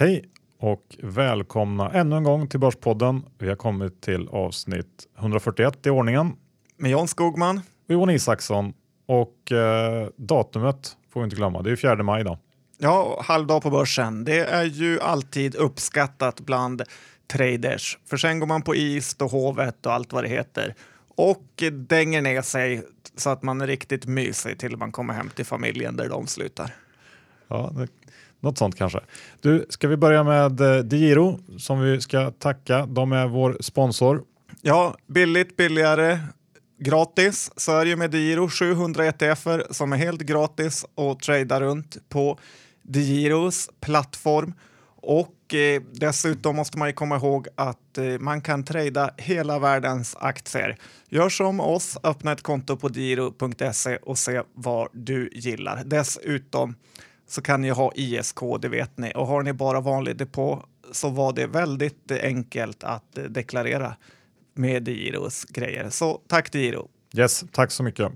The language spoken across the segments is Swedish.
Hej och välkomna ännu en gång till Börspodden. Vi har kommit till avsnitt 141 i ordningen. Med Jan Skogman. Och Johan Isaksson. Och eh, datumet får vi inte glömma, det är 4 maj idag. Ja, halvdag på börsen. Det är ju alltid uppskattat bland traders. För sen går man på is och hovet och allt vad det heter och dänger ner sig så att man är riktigt mysig till man kommer hem till familjen där de slutar. Ja, det, något sånt kanske. Du, ska vi börja med eh, DeGiro som vi ska tacka. De är vår sponsor. Ja, billigt, billigare, gratis så är det ju med DeGiro 700 ETFer som är helt gratis att trada runt på DeGiros plattform. Och eh, dessutom måste man ju komma ihåg att eh, man kan trada hela världens aktier. Gör som oss, öppna ett konto på diro.se och se vad du gillar. Dessutom så kan ni ha ISK, det vet ni. Och har ni bara vanlig depå så var det väldigt enkelt att deklarera med Giros grejer. Så tack Giro! Yes, tack så mycket.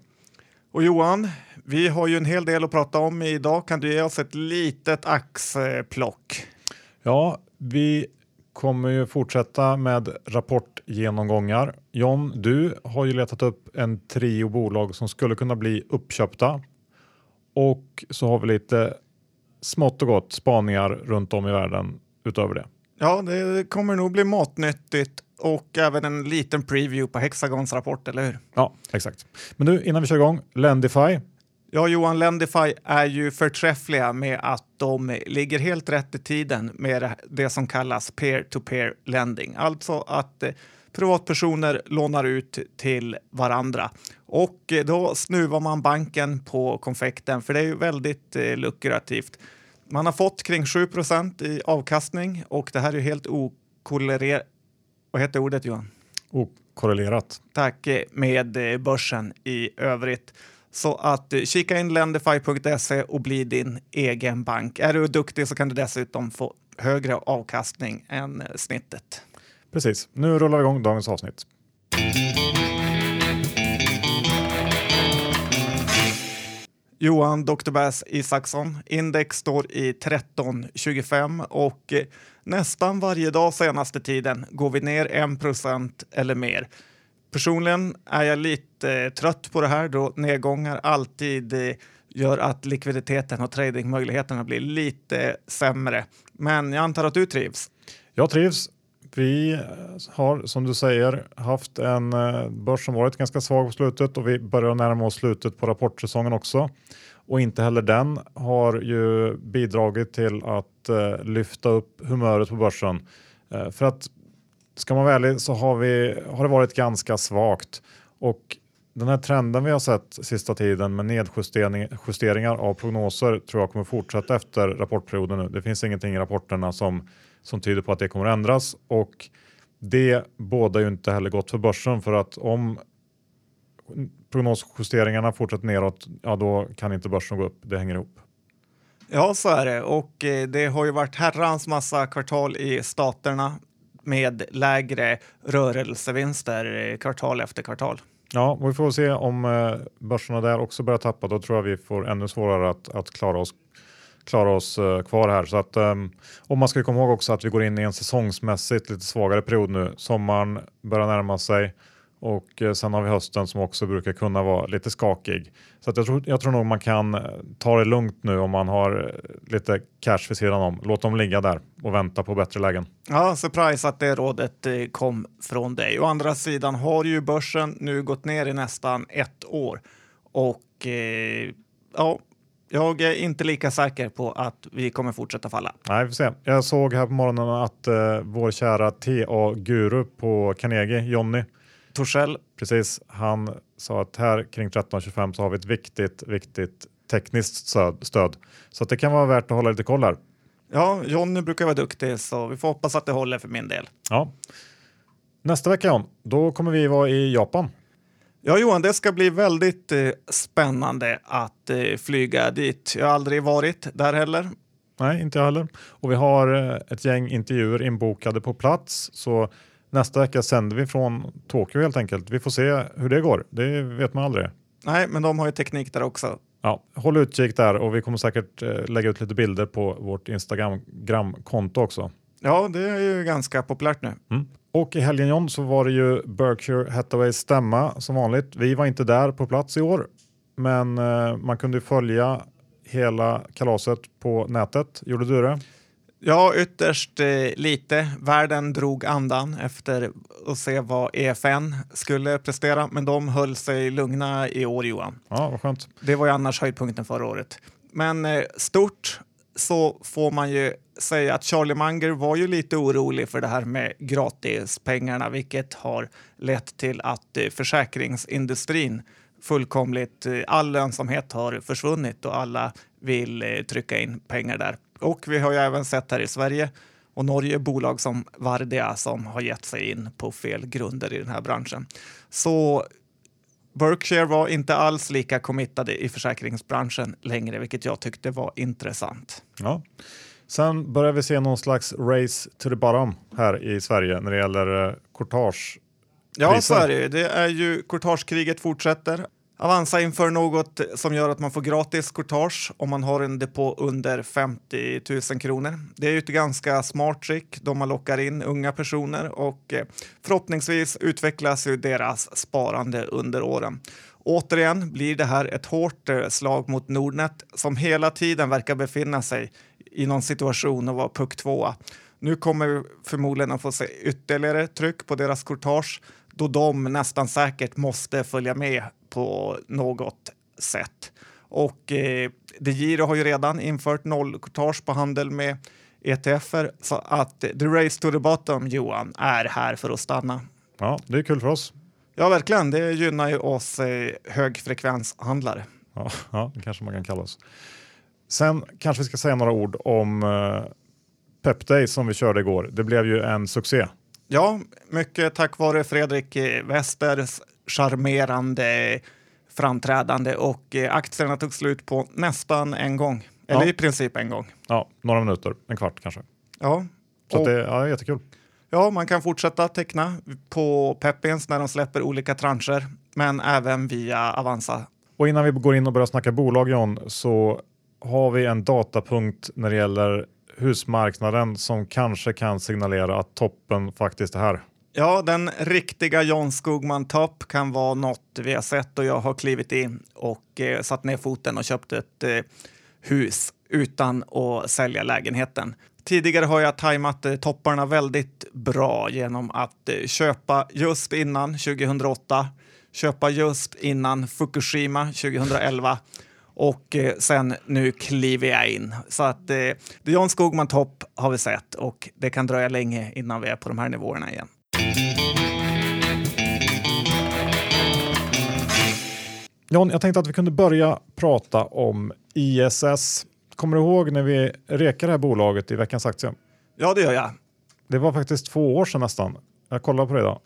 Och Johan, vi har ju en hel del att prata om idag. Kan du ge oss ett litet axplock? Ja, vi kommer ju fortsätta med rapportgenomgångar. John, du har ju letat upp en trio bolag som skulle kunna bli uppköpta. Och så har vi lite smått och gott spaningar runt om i världen utöver det. Ja, det kommer nog bli matnyttigt och även en liten preview på Hexagons rapport, eller hur? Ja, exakt. Men nu innan vi kör igång, Lendify. Ja, Johan, Lendify är ju förträffliga med att de ligger helt rätt i tiden med det som kallas peer-to-peer lending, alltså att eh, privatpersoner lånar ut till varandra. Och eh, då snuvar man banken på konfekten, för det är ju väldigt eh, lukrativt. Man har fått kring 7% i avkastning och det här är ju helt okorrelerat. Vad heter ordet Johan? Okorrelerat. Tack, med eh, börsen i övrigt. Så att eh, kika in lendify.se och bli din egen bank. Är du duktig så kan du dessutom få högre avkastning än eh, snittet. Precis. Nu rullar vi igång dagens avsnitt. Johan Dr. Bass Isaksson. Index står i 1325 och eh, nästan varje dag senaste tiden går vi ner 1 eller mer. Personligen är jag lite eh, trött på det här då nedgångar alltid eh, gör att likviditeten och tradingmöjligheterna blir lite sämre. Men jag antar att du trivs? Jag trivs. Vi har som du säger haft en eh, börs som varit ganska svag på slutet och vi börjar närma oss slutet på rapportsäsongen också. Och inte heller den har ju bidragit till att eh, lyfta upp humöret på börsen. Eh, för att ska man vara ärlig så har, vi, har det varit ganska svagt och den här trenden vi har sett sista tiden med nedjusteringar av prognoser tror jag kommer fortsätta efter rapportperioden nu. Det finns ingenting i rapporterna som som tyder på att det kommer att ändras och det bådar ju inte heller gott för börsen för att om prognosjusteringarna fortsätter neråt, ja då kan inte börsen gå upp. Det hänger ihop. Ja, så är det och eh, det har ju varit herrans massa kvartal i staterna med lägre rörelsevinster eh, kvartal efter kvartal. Ja, och vi får se om eh, börserna där också börjar tappa. Då tror jag vi får ännu svårare att, att klara oss klara oss eh, kvar här. Så att, um, och man ska komma ihåg också att vi går in i en säsongsmässigt lite svagare period nu. Sommaren börjar närma sig och uh, sen har vi hösten som också brukar kunna vara lite skakig. Så jag, tror, jag tror nog man kan eh, ta det lugnt nu om man har lite cash vid sidan om. Låt dem ligga där och vänta på bättre lägen. Ja, surprise att det rådet kom från dig. Å andra sidan har ju börsen nu gått ner i nästan ett år och eh, ja, jag är inte lika säker på att vi kommer fortsätta falla. Nej, vi får se. Jag såg här på morgonen att uh, vår kära TA-guru på Carnegie, Jonny Torssell, precis, han sa att här kring 13.25 så har vi ett viktigt, viktigt tekniskt stöd. Så att det kan vara värt att hålla lite koll här. Ja, Jonny brukar vara duktig så vi får hoppas att det håller för min del. Ja. Nästa vecka John, då kommer vi vara i Japan. Ja, Johan, det ska bli väldigt eh, spännande att eh, flyga dit. Jag har aldrig varit där heller. Nej, inte jag heller. Och vi har eh, ett gäng intervjuer inbokade på plats. Så nästa vecka sänder vi från Tokyo helt enkelt. Vi får se hur det går. Det vet man aldrig. Nej, men de har ju teknik där också. Ja, håll utkik där och vi kommer säkert eh, lägga ut lite bilder på vårt Instagram-konto också. Ja, det är ju ganska populärt nu. Mm. Och i helgen John så var det ju Berkshire Hathaways stämma som vanligt. Vi var inte där på plats i år, men eh, man kunde följa hela kalaset på nätet. Gjorde du det? Ja, ytterst eh, lite. Världen drog andan efter att se vad EFN skulle prestera, men de höll sig lugna i år, Johan. Ja, vad skönt. Det var ju annars höjdpunkten förra året. Men eh, stort så får man ju säga att Charlie Munger var ju lite orolig för det här med gratispengarna, vilket har lett till att eh, försäkringsindustrin fullkomligt, eh, all lönsamhet har försvunnit och alla vill eh, trycka in pengar där. Och vi har ju även sett här i Sverige och Norge bolag som Vardia som har gett sig in på fel grunder i den här branschen. Så Berkshire var inte alls lika committade i försäkringsbranschen längre, vilket jag tyckte var intressant. Ja. Sen börjar vi se någon slags race to the bottom här i Sverige när det gäller eh, courtage. Ja, så är det ju. Det är ju courtagekriget fortsätter. Avanza inför något som gör att man får gratis courtage om man har en depå under 50 000 kronor. Det är ju ett ganska smart trick då man lockar in unga personer och eh, förhoppningsvis utvecklas ju deras sparande under åren. Återigen blir det här ett hårt eh, slag mot Nordnet som hela tiden verkar befinna sig i någon situation och vara puck tvåa. Nu kommer vi förmodligen att få se ytterligare tryck på deras courtage då de nästan säkert måste följa med på något sätt. Och eh, DeGiro har ju redan infört nollcourtage på handel med ETFer så att the race to the bottom, Johan, är här för att stanna. Ja, det är kul för oss. Ja, verkligen. Det gynnar ju oss eh, högfrekvenshandlare. Ja, ja, det kanske man kan kalla oss. Sen kanske vi ska säga några ord om eh, Pep Day som vi körde igår. Det blev ju en succé. Ja, mycket tack vare Fredrik Westers charmerande framträdande och eh, aktierna tog slut på nästan en gång. Eller Ja. i princip en gång. Ja, några minuter, en kvart kanske. Ja. Så Och- det ja, jättekul. Ja, man kan fortsätta teckna på Pepins när de släpper olika transcher, men även via Avanza. Och innan vi går in och börjar snacka bolag John, så har vi en datapunkt när det gäller husmarknaden som kanske kan signalera att toppen faktiskt är här. Ja, den riktiga John Skogman Top kan vara något vi har sett och jag har klivit in och eh, satt ner foten och köpt ett eh, hus utan att sälja lägenheten. Tidigare har jag tajmat eh, topparna väldigt bra genom att eh, köpa just innan 2008, köpa just innan Fukushima 2011 och eh, sen nu kliver jag in. Så att eh, John Skogman Topp har vi sett och det kan dröja länge innan vi är på de här nivåerna igen. John, jag tänkte att vi kunde börja prata om ISS. Kommer du ihåg när vi rekade det här bolaget i veckans aktie? Ja, det gör jag. Det var faktiskt två år sedan nästan. Jag kollar på det idag.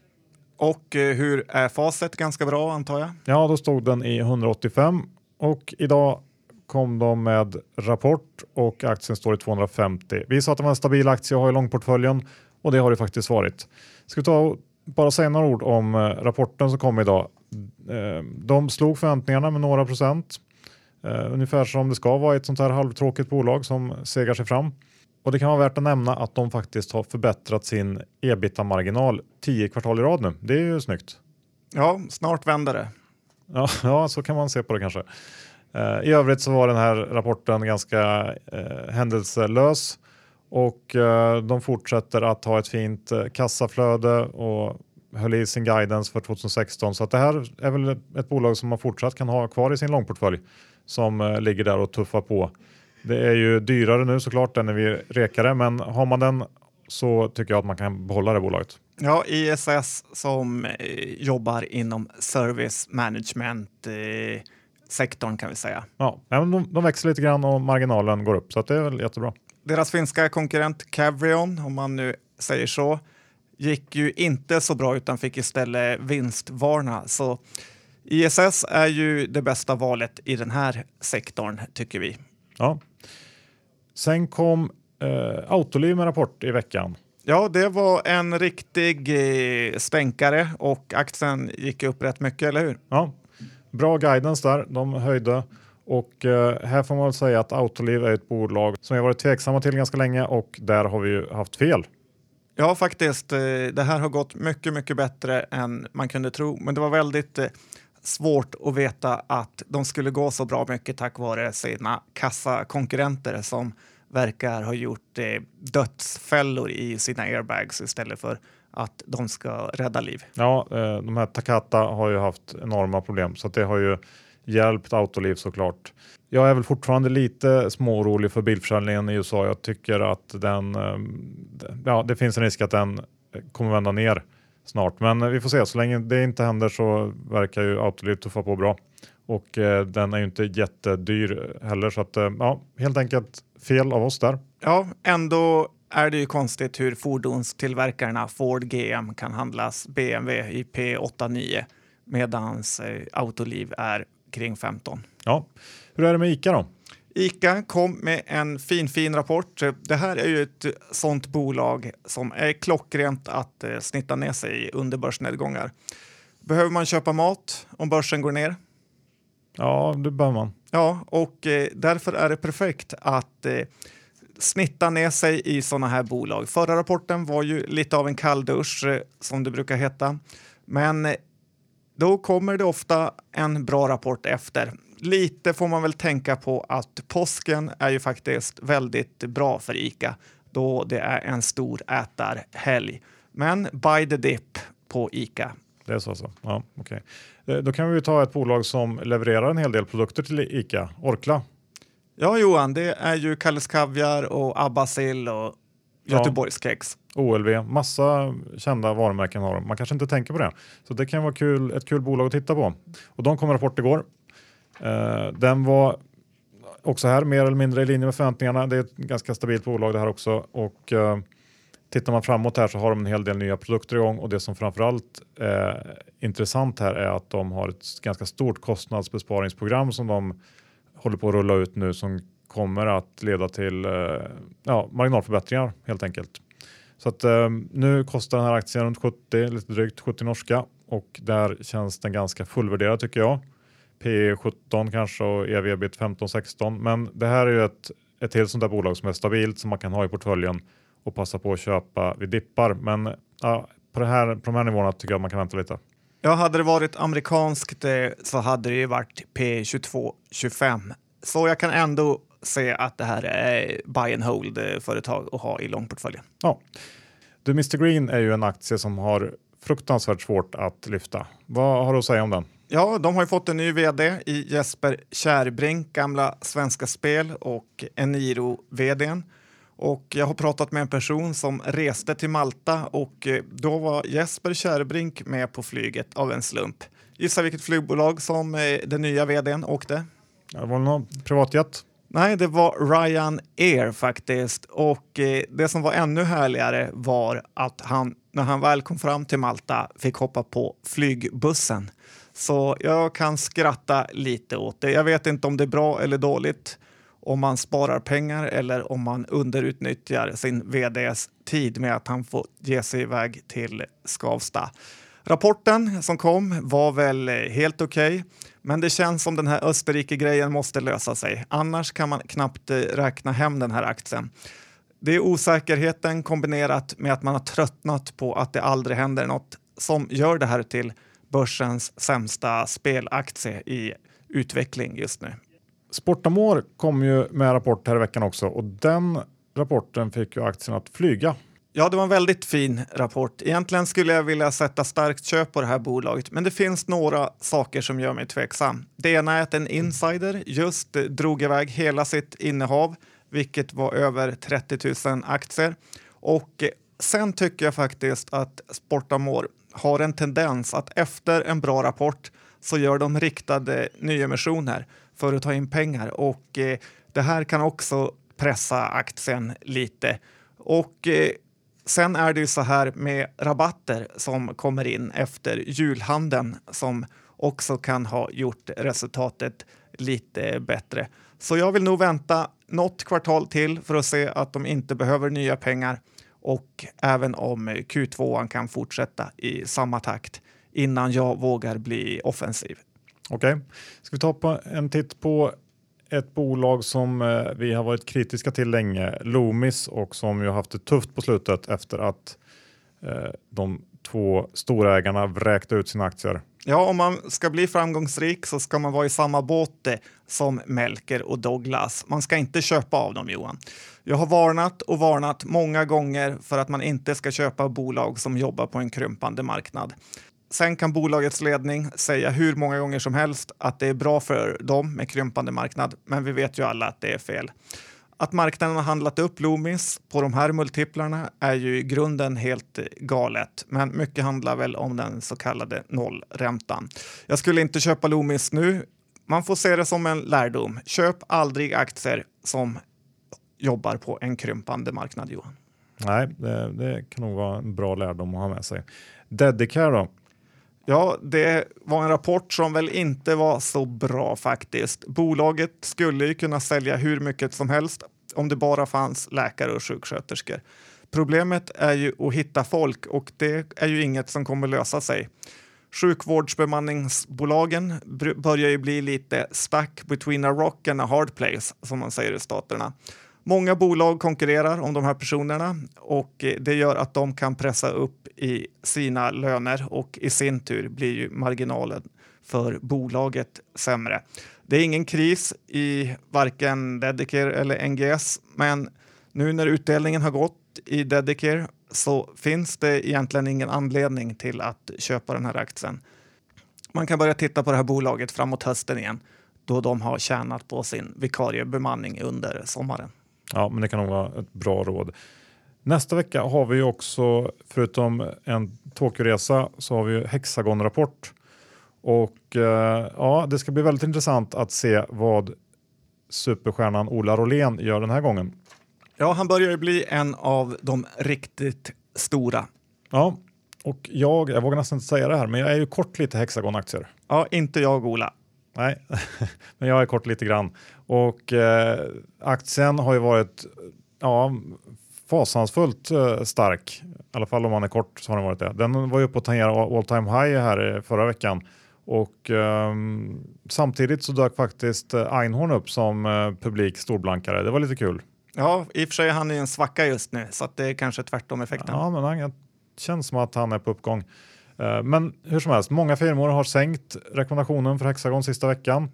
Och eh, hur är facit? Ganska bra antar jag. Ja, då stod den i 185 och idag kom de med rapport och aktien står i 250. Vi sa att det var en stabil aktie att ha i långportföljen och det har det faktiskt varit. Ska vi ta och bara säga några ord om eh, rapporten som kom idag. Eh, de slog förväntningarna med några procent. Eh, ungefär som det ska vara i ett sånt här halvtråkigt bolag som segar sig fram. Och det kan vara värt att nämna att de faktiskt har förbättrat sin ebita-marginal 10 kvartal i rad nu. Det är ju snyggt. Ja, snart vänder det. Ja, ja, så kan man se på det kanske. Eh, I övrigt så var den här rapporten ganska eh, händelselös och eh, de fortsätter att ha ett fint eh, kassaflöde och höll i sin guidance för 2016. Så att det här är väl ett, bolag som man fortsatt kan ha kvar i sin långportfölj som eh, ligger där och tuffar på. Det är ju dyrare nu såklart än när vi rekade, men har man den så tycker jag att man kan behålla det bolaget. Ja, ISS som eh, jobbar inom service management eh, sektorn kan vi säga. Ja, men de, de växer lite grann och marginalen går upp så det är väl jättebra. Deras finska konkurrent Cavrion, om man nu säger så, gick ju inte så bra utan fick istället vinstvarna. Så ISS är ju det bästa valet i den här sektorn tycker vi. Ja. Sen kom eh, Autoliv med rapport i veckan. Ja, det var en riktig eh, stänkare och aktien gick upp rätt mycket, eller hur? Ja. Bra guidance där, de höjde Och eh, här får man väl säga att Autoliv är ett bolag som vi varit tveksamma till ganska länge och där har vi ju haft fel. Ja, faktiskt. eh, Det här har gått mycket, mycket bättre än man kunde tro. Men det var väldigt eh, svårt att veta att de skulle gå så bra mycket tack vare sina kassakonkurrenter som verkar ha gjort eh, dödsfällor i sina airbags istället för att de ska rädda liv. Ja, eh, de här Takata har ju haft enorma problem så att det har ju hjälpt Autoliv såklart. Jag är väl fortfarande lite småorolig för bilförsäljningen i USA. Jag tycker att den, eh, ja, det finns en risk att den kommer vända ner snart, men vi får se. Så länge det inte händer så verkar ju Autoliv tuffa på bra och eh, den är ju inte jättedyr heller så att eh, ja, helt enkelt fel av oss där. Ja, ändå är det ju konstigt hur fordonstillverkarna Ford GM kan handlas BMW i P89 medan eh, Autoliv är kring 15. Ja, hur är det med ICA då? Ica kom med en fin, fin rapport. Det här är ju ett sånt bolag som är klockrent att eh, snitta ner sig i under börsnedgångar. Behöver man köpa mat om börsen går ner? Ja, det bör man. Ja, och eh, därför är det perfekt att eh, snitta ner sig i sådana här bolag. Förra rapporten var ju lite av en kalldusch, eh, som det brukar heta. Men eh, då kommer det ofta en bra rapport efter. Lite får man väl tänka på att påsken är ju faktiskt väldigt bra för ICA då det är en stor ätarhelg. Men buy the dip på ICA. Det är så alltså? Ja, okej. Eh, Då kan vi ju ta ett bolag som levererar en hel del produkter till ICA, Orkla. Ja, Johan, det är ju Kalles Kaviar och Abbasil och Ja. Göteborgskex. OLV, massa kända varumärken har de. Man kanske inte tänker på det. Så det kan vara kul, ett kul bolag att titta på. Och de kom med rapport igår. Eh, den var också här mer eller mindre i linje med förväntningarna. Det är ett ganska stabilt bolag det här också. Och eh, tittar man framåt här så har de en hel del nya produkter igång och det som framförallt är intressant här är att de har ett ganska stort kostnadsbesparingsprogram som de håller på att rulla ut nu som kommer att leda till eh, ja, marginalförbättringar helt enkelt. Så att eh, nu kostar den här aktien runt 70, lite drygt 70 norska och där känns den ganska fullvärderad tycker jag. P 17 kanske och ev ebit 15-16 men det här är ju ett, ett till sånt där bolag som är stabilt som man kan ha i portföljen och passa på att köpa vid dippar. Men ja, på, det här, på de här nivåerna tycker jag man kan vänta lite. Ja, hade det varit amerikanskt eh, så hade det ju varit P2225. Så jag kan ändå se att det här är buy and hold eh, företag att ha i långportföljen. Ja. Du, Mr Green är ju en aktie som har fruktansvärt svårt att lyfta. Vad har du att säga om den? Ja, de har ju fått en ny vd i Jesper Kärrbrink, gamla Svenska Spel och Eniro-vdn. Och jag har pratat med en person som reste till Malta och eh, då var Jesper Kärrbrink med på flyget av en slump. Gissa vilket flygbolag som eh, den nya vdn åkte? Det var någon privatjet? Nej, det var Ryan Air faktiskt. Och eh, det som var ännu härligare var att han, när han väl kom fram till Malta, fick hoppa på flygbussen. Så jag kan skratta lite åt det. Jag vet inte om det är bra eller dåligt, om man sparar pengar eller om man underutnyttjar sin vds tid med att han får ge sig iväg till Skavsta. Rapporten som kom var väl helt okej, men det känns som den här Österrike-grejen måste lösa sig. Annars kan man knappt eh, räkna hem den här aktien. Det är osäkerheten kombinerat med att man har tröttnat på att det aldrig händer något som gör det här till börsens sämsta spelaktie i utveckling just nu. Sportamor kom ju med rapport här i veckan också och den rapporten fick ju aktien att flyga. Ja, det var en väldigt fin rapport. Egentligen skulle jag vilja sätta starkt köp på det här bolaget, men det finns några saker som gör mig tveksam. Det ena är att en insider just drog iväg hela sitt innehav, vilket var över 30 000 aktier. Och sen tycker jag faktiskt att Sportamor har en tendens att efter en bra rapport så gör de riktade nyemissioner för att ta in pengar och eh, det här kan också pressa aktien lite. Och eh, sen är det ju så här med rabatter som kommer in efter julhandeln som också kan ha gjort resultatet lite bättre. Så jag vill nog vänta något kvartal till för att se att de inte behöver nya pengar och även om Q2 kan fortsätta i samma takt innan jag vågar bli offensiv. Okej, ska vi ta på en titt på ett bolag som eh, vi har varit kritiska till länge, Loomis, och som ju haft det tufft på slutet efter att eh, de två storägarna vräkte ut sina aktier. Ja, om man ska bli framgångsrik så ska man vara i samma båt eh, som Melker och Douglas. Man ska inte köpa av dem, Johan. Jag har varnat och varnat många gånger för att man inte ska köpa bolag som jobbar på en krympande marknad. Sen kan bolagets ledning säga hur många gånger som helst att det är bra för dem med krympande marknad, men vi vet ju alla att det är fel. Att marknaden har handlat upp Loomis på de här multiplarna är ju i grunden helt galet, men mycket handlar väl om den så kallade nollräntan. Jag skulle inte köpa Loomis nu. Man får se det som en lärdom. Köp aldrig aktier som jobbar på en krympande marknad, Johan. Nej, det, det kan nog vara en bra lärdom att ha med sig. Dedicare då? Ja, det var en rapport som väl inte var så bra faktiskt. Bolaget skulle ju kunna sälja hur mycket som helst om det bara fanns läkare och sjuksköterskor. Problemet är ju att hitta folk och det är ju inget som kommer lösa sig. Sjukvårdsbemanningsbolagen börjar ju bli lite stuck between a rock and a hard place, som man säger i staterna. Många bolag konkurrerar om de här personerna och eh, det gör att de kan pressa upp i sina löner och i sin tur blir ju marginalen för bolaget sämre. Det är ingen kris i varken Dedicare eller NGS, men nu när utdelningen har gått i Dedicare så finns det egentligen ingen anledning till att köpa den här aktien. Man kan börja titta på det här bolaget framåt hösten igen då de har tjänat på sin vikariebemanning under sommaren. Ja, men det kan nog vara ett bra råd. Nästa vecka har vi också, förutom en Tokyoresa, så har vi Hexagon-rapport. Och eh, ja, det ska bli väldigt intressant att se vad superstjärnan Ola Rolén gör den här gången. Ja, han börjar bli en av de riktigt stora. Ja, och jag, jag vågar nästan inte säga det här, men jag är ju kort lite Hexagon-aktier. Ja, inte jag Ola. Nej, men jag är kort lite grann. Och eh, aktien har ju varit ja, fasansfullt eh, stark. I alla fall om man är kort så har den varit det. Den var ju uppe och tangerade all time high här förra veckan. Och eh, samtidigt så dök faktiskt eh, Einhorn upp som eh, publik storblankare. Det var lite kul. Ja, i och för sig är han i en svacka just nu så att det är kanske tvärtom effekten. Ja, men han känns som att han är på uppgång. Eh, men hur som helst, många firmor har sänkt rekommendationen för Hexagon sista veckan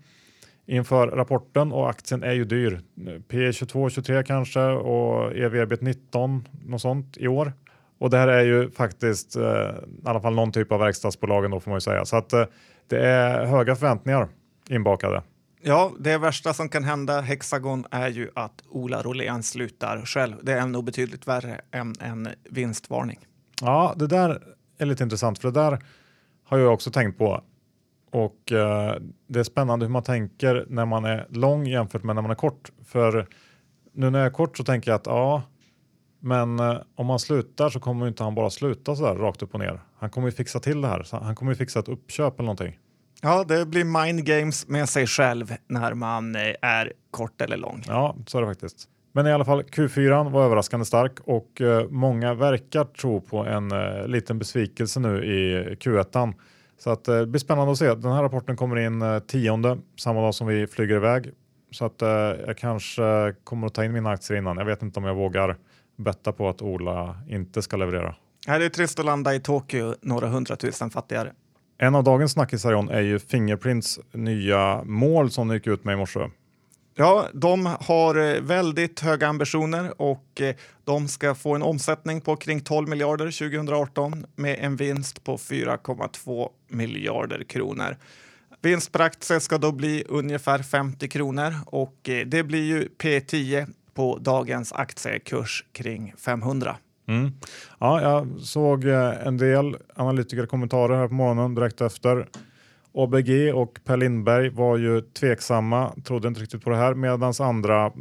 inför rapporten och aktien är ju dyr. P 22, 23 kanske och ev ebit 19, något sånt i år. Och det här är ju faktiskt eh, i alla fall någon typ av verkstadsbolagen då får man ju säga. Så att eh, det är höga förväntningar inbakade. Ja, det värsta som kan hända Hexagon är ju att Ola Rolén slutar själv. Det är nog betydligt värre än en vinstvarning. Ja, det där är lite intressant för det där har jag också tänkt på. Och eh, det är spännande hur man tänker när man är lång jämfört med när man är kort. För nu när jag är kort så tänker jag att ja, men eh, om han slutar så kommer inte han bara sluta så där rakt upp och ner. Han kommer ju fixa till det här. Han kommer ju fixa ett uppköp eller någonting. Ja, det blir mind games med sig själv när man eh, är kort eller lång. Ja, så är det faktiskt. Men i alla fall Q4 var överraskande stark och eh, många verkar tro på en eh, liten besvikelse nu i Q1. Så att, eh, det blir spännande att se. Den här rapporten kommer in eh, tionde, samma dag som vi flyger iväg. Så att eh, jag kanske kommer att ta in mina aktier innan. Jag vet inte om jag vågar betta på att Ola inte ska leverera. Det är trist att landa i Tokyo några hundratusen fattigare. En av dagens snackisar är ju Fingerprints nya mål som de gick ut med i morse. Ja, de har eh, väldigt höga ambitioner och eh, de ska få en omsättning på kring 12 miljarder 2018 med en vinst på 4,2 miljarder kronor. Vinst per aktie ska då bli ungefär 50 kronor och eh, det blir ju P10 på dagens aktiekurs kring 500. Mm. Ja, jag såg en del analytikerkommentarer här på morgonen direkt efter ABG och Per Lindberg var ju tveksamma, trodde inte riktigt på det här, medan andra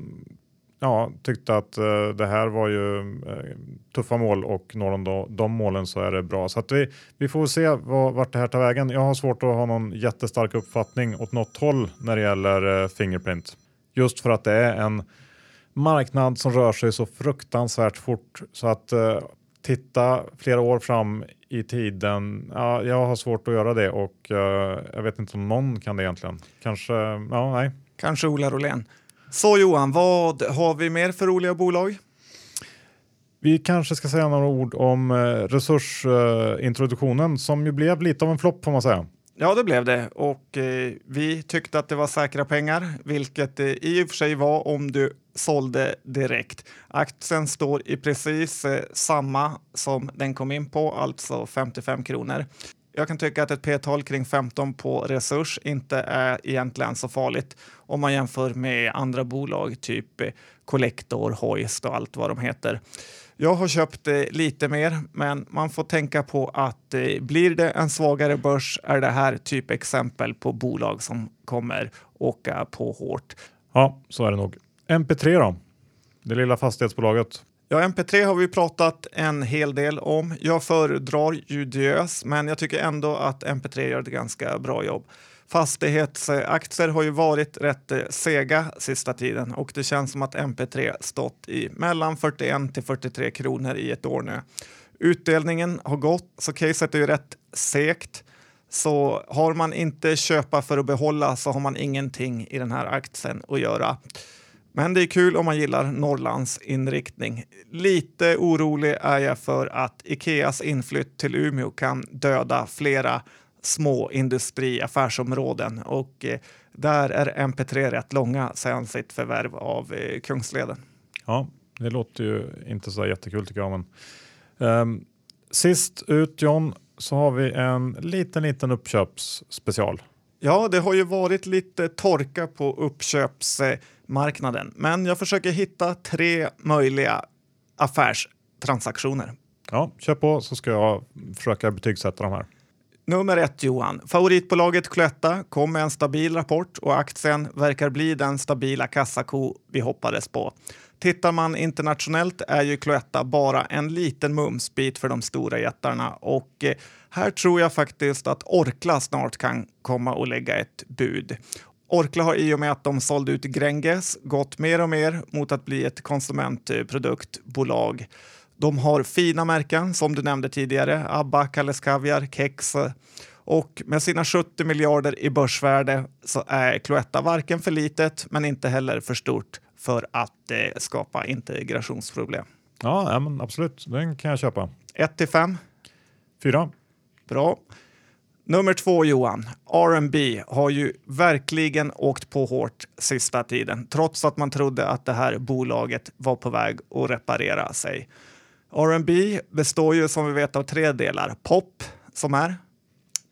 ja, tyckte att eh, det här var ju eh, tuffa mål och når de, de målen så är det bra. Så att vi, vi får se vad, vart det här tar vägen. Jag har svårt att ha någon jättestark uppfattning åt något håll när det gäller eh, Fingerprint. Just för att det är en marknad som rör sig så fruktansvärt fort så att eh, titta flera år fram i tiden. Ja, jag har svårt att göra det och uh, jag vet inte om någon kan det egentligen. Kanske, ja, nej. Kanske Ola Rolén. Så Johan, vad har vi mer för roliga bolag? Vi kanske ska säga några ord om eh, resursintroduktionen som ju blev lite av en flopp får man säga. Ja, det blev det och eh, vi tyckte att det var säkra pengar, vilket det i och för sig var om du sålde direkt. Aktien står i precis eh, samma som den kom in på, alltså 55 kronor. Jag kan tycka att ett p-tal kring 15 på resurs inte är egentligen så farligt om man jämför med andra bolag, typ eh, Collector, Hoist och allt vad de heter. Jag har köpt eh, lite mer, men man får tänka på att eh, blir det en svagare börs är det här typ exempel på bolag som kommer åka på hårt. Ja, så är det nog. MP3 då? Det lilla fastighetsbolaget. Ja, MP3 har vi pratat en hel del om. Jag föredrar Judiös, men jag tycker ändå att MP3 gör ett ganska bra jobb. Fastighetsaktier har ju varit rätt eh, sega sista tiden och det känns som att MP3 stått i mellan 41 till 43 kronor i ett år nu. Utdelningen har gått, så caset är ju rätt segt. Så har man inte köpa för att behålla så har man ingenting i den här aktien att göra. Men det är kul om man gillar Norrlands inriktning. Lite orolig är jag för att Ikeas inflytt till Umeå kan döda flera små industriaffärsområden och eh, där är MP3 rätt långa sedan sitt förvärv av eh, Kungsleden. Ja, det låter ju inte så jättekul tycker jag. Men, um, sist ut John så har vi en liten, liten uppköpsspecial. Ja, det har ju varit lite torka på uppköpsmarknaden, men jag försöker hitta tre möjliga affärstransaktioner. Ja, kör på så ska jag försöka betygsätta de här. Nummer ett Johan. Favoritbolaget Cloetta kom med en stabil rapport och aktien verkar bli den stabila kassako vi hoppades på. Tittar man internationellt är ju Cloetta bara en liten mumsbit för de stora jättarna och eh, här tror jag faktiskt att Orkla snart kan komma och lägga ett bud. Orkla har i och med att de sålde ut Gränges gått mer och mer mot att bli ett konsumentproduktbolag. De har fina märken som du nämnde tidigare, ABBA, Kalles Kaviar, Kex och med sina 70 miljarder i börsvärde så är Cloetta varken för litet men inte heller för stort för att eh, skapa integrationsproblem. Ja, men absolut, den kan jag köpa. 1 till 5? 4. Bra. Nummer två Johan, R&B har ju verkligen åkt på hårt sista tiden trots att man trodde att det här bolaget var på väg att reparera sig. R&B består ju som vi vet av tre delar. Pop, som är?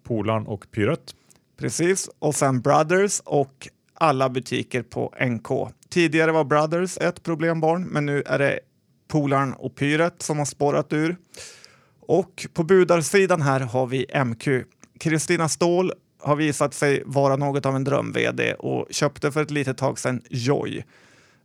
Polarn och Pyret. Precis, och sen Brothers och alla butiker på NK. Tidigare var Brothers ett problembarn, men nu är det Polarn och Pyret som har spårat ur. Och på budarsidan här har vi MQ. Kristina Ståhl har visat sig vara något av en dröm-vd och köpte för ett litet tag sedan Joy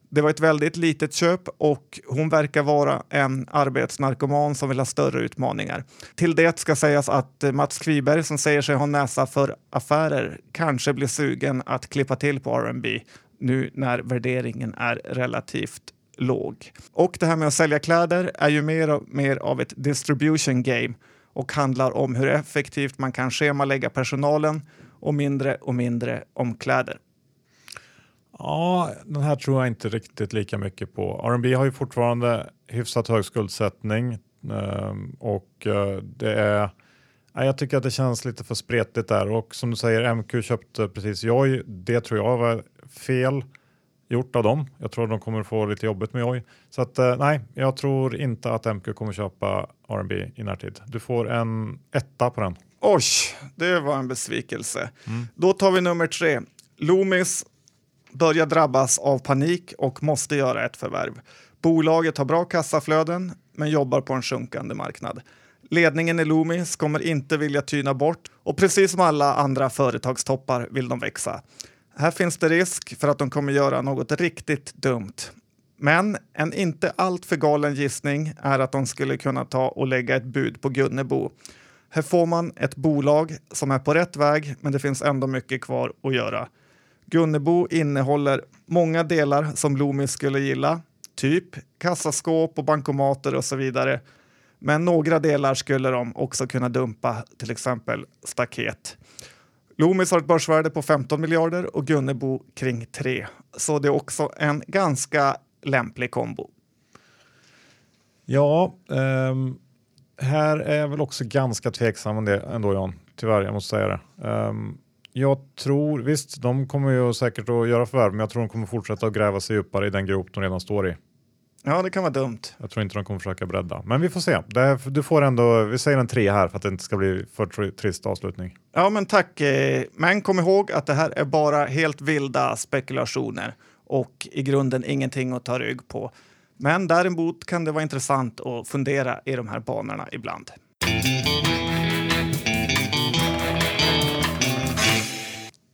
det var ett väldigt litet köp och hon verkar vara en arbetsnarkoman som vill ha större utmaningar. Till det ska sägas att eh, Mats Kviberg som säger sig ha näsa för affärer kanske blir sugen att klippa till på R&B nu när värderingen är relativt låg. Och det här med att sälja kläder är ju mer och mer av ett distribution game och handlar om hur effektivt man kan schemalägga personalen och mindre och mindre om kläder. Ja, den här tror jag inte riktigt lika mycket på. R&B har ju fortfarande hyfsat hög skuldsättning ehm, och eh, det är jag tycker att det känns lite för spretigt där och som du säger MQ köpte precis Joy. Det tror jag var fel gjort av dem. Jag tror de kommer få lite jobbigt med Joy. Så att eh, nej, jag tror inte att MQ kommer köpa R&B i närtid. Du får en etta på den. Oj, det var en besvikelse. Mm. Då tar vi nummer tre. Loomis börjar drabbas av panik och måste göra ett förvärv. Bolaget har bra kassaflöden men jobbar på en sjunkande marknad. Ledningen i Loomis kommer inte vilja tyna bort och precis som alla andra företagstoppar vill de växa. Här finns det risk för att de kommer göra något riktigt dumt. Men en inte alltför galen gissning är att de skulle kunna ta och lägga ett bud på Gunnebo. Här får man ett bolag som är på rätt väg, men det finns ändå mycket kvar att göra. Gunnebo innehåller många delar som Loomis skulle gilla, typ kassaskåp och bankomater och så vidare. Men några delar skulle de också kunna dumpa, till exempel staket. Loomis har ett börsvärde på 15 miljarder och Gunnebo kring 3. Så det är också en ganska lämplig kombo. Ja, um, här är jag väl också ganska tveksam om det ändå Jan. Tyvärr, jag måste säga det. Um, jag tror, visst, de kommer ju säkert att göra förvärv, men jag tror de kommer fortsätta att gräva sig djupare i den grop de redan står i. Ja, det kan vara dumt. Jag tror inte de kommer försöka bredda, men vi får se. Det, du får ändå, vi säger en tre här för att det inte ska bli för tri- trist avslutning. Ja, men tack. eh, Men kom ihåg att det här är bara helt vilda spekulationer och i grunden ingenting att ta rygg på. Men däremot kan det vara intressant att fundera i de här banorna ibland.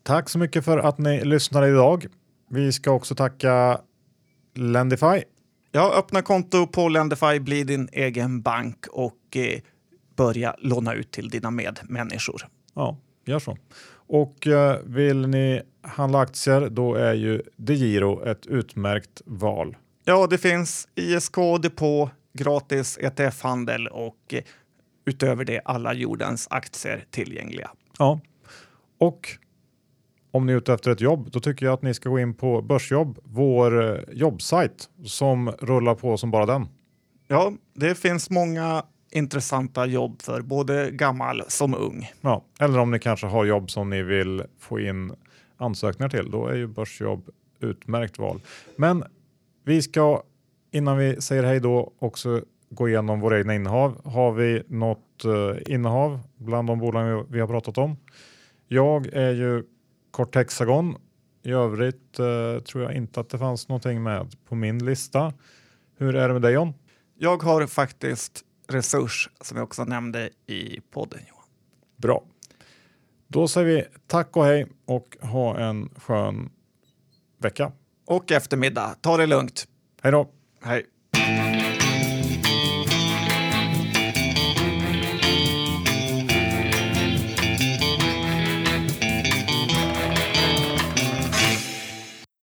Tack så mycket för att ni lyssnade idag. Vi ska också tacka Lendify. Ja, öppna konto på Lendify, bli din egen bank och eh, börja låna ut till dina medmänniskor. Ja, gör så. Och eh, vill ni handla aktier, då är ju DeGiro ett utmärkt val. Ja, det finns ISK, depå, gratis ETF-handel och eh, utöver det alla jordens aktier tillgängliga. Ja, och om ni är ute efter ett jobb, då tycker jag att ni ska gå in på Börsjobb, vår eh, jobbsajt som rullar på som bara den. Ja, det finns många intressanta jobb för både gammal som ung. Ja, eller om ni kanske har jobb som ni vill få in ansökningar till, då är ju Börsjobb utmärkt val. Men vi ska innan vi säger hej då också gå igenom våra egna innehav. Har vi något eh, innehav bland de bolag vi har pratat om? Jag är ju kort Hexagon. I övrigt eh, tror jag inte att det fanns någonting med på min lista. Hur är det med dig John? Jag har faktiskt Resurs som jag också nämnde i podden. Johan. Bra. Då säger vi tack och hej och ha en skön vecka. Och eftermiddag. Ta det lugnt. Hej då! Hej!